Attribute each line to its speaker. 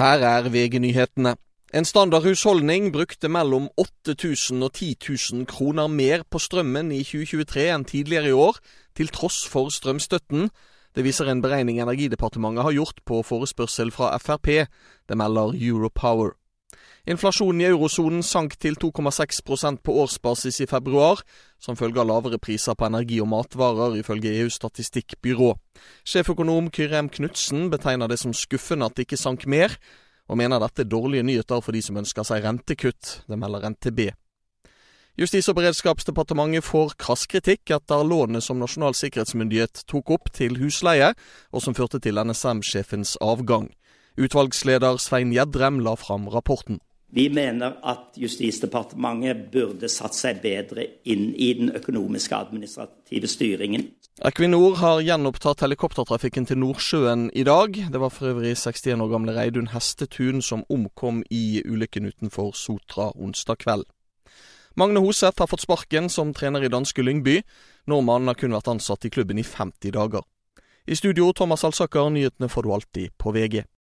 Speaker 1: Her er VG-nyhetene. En standardhusholdning brukte mellom 8000 og 10 000 kroner mer på strømmen i 2023 enn tidligere i år, til tross for strømstøtten. Det viser en beregning Energidepartementet har gjort på forespørsel fra Frp. Det melder Europower. Inflasjonen i eurosonen sank til 2,6% på årsbasis i februar, som følge av lavere priser på energi og matvarer, ifølge EUs statistikkbyrå. Sjeføkonom Kyrem. Knutsen betegner det som skuffende at det ikke sank mer, og mener dette er dårlige nyheter for de som ønsker seg rentekutt. Det melder NTB. Justis- og beredskapsdepartementet får krass kritikk etter lånet som Nasjonal sikkerhetsmyndighet tok opp til husleie, og som førte til NSM-sjefens avgang. Utvalgsleder Svein Gjedrem la fram rapporten.
Speaker 2: Vi mener at Justisdepartementet burde satt seg bedre inn i den økonomiske administrative styringen.
Speaker 1: Equinor har gjenopptatt helikoptertrafikken til Nordsjøen i dag. Det var for øvrig 61 år gamle Reidun Hestetun som omkom i ulykken utenfor Sotra onsdag kveld. Magne Hoseth har fått sparken som trener i danske Lyngby. Nordmannen har kun vært ansatt i klubben i 50 dager. I studio Thomas Alsaker, nyhetene får du alltid på VG.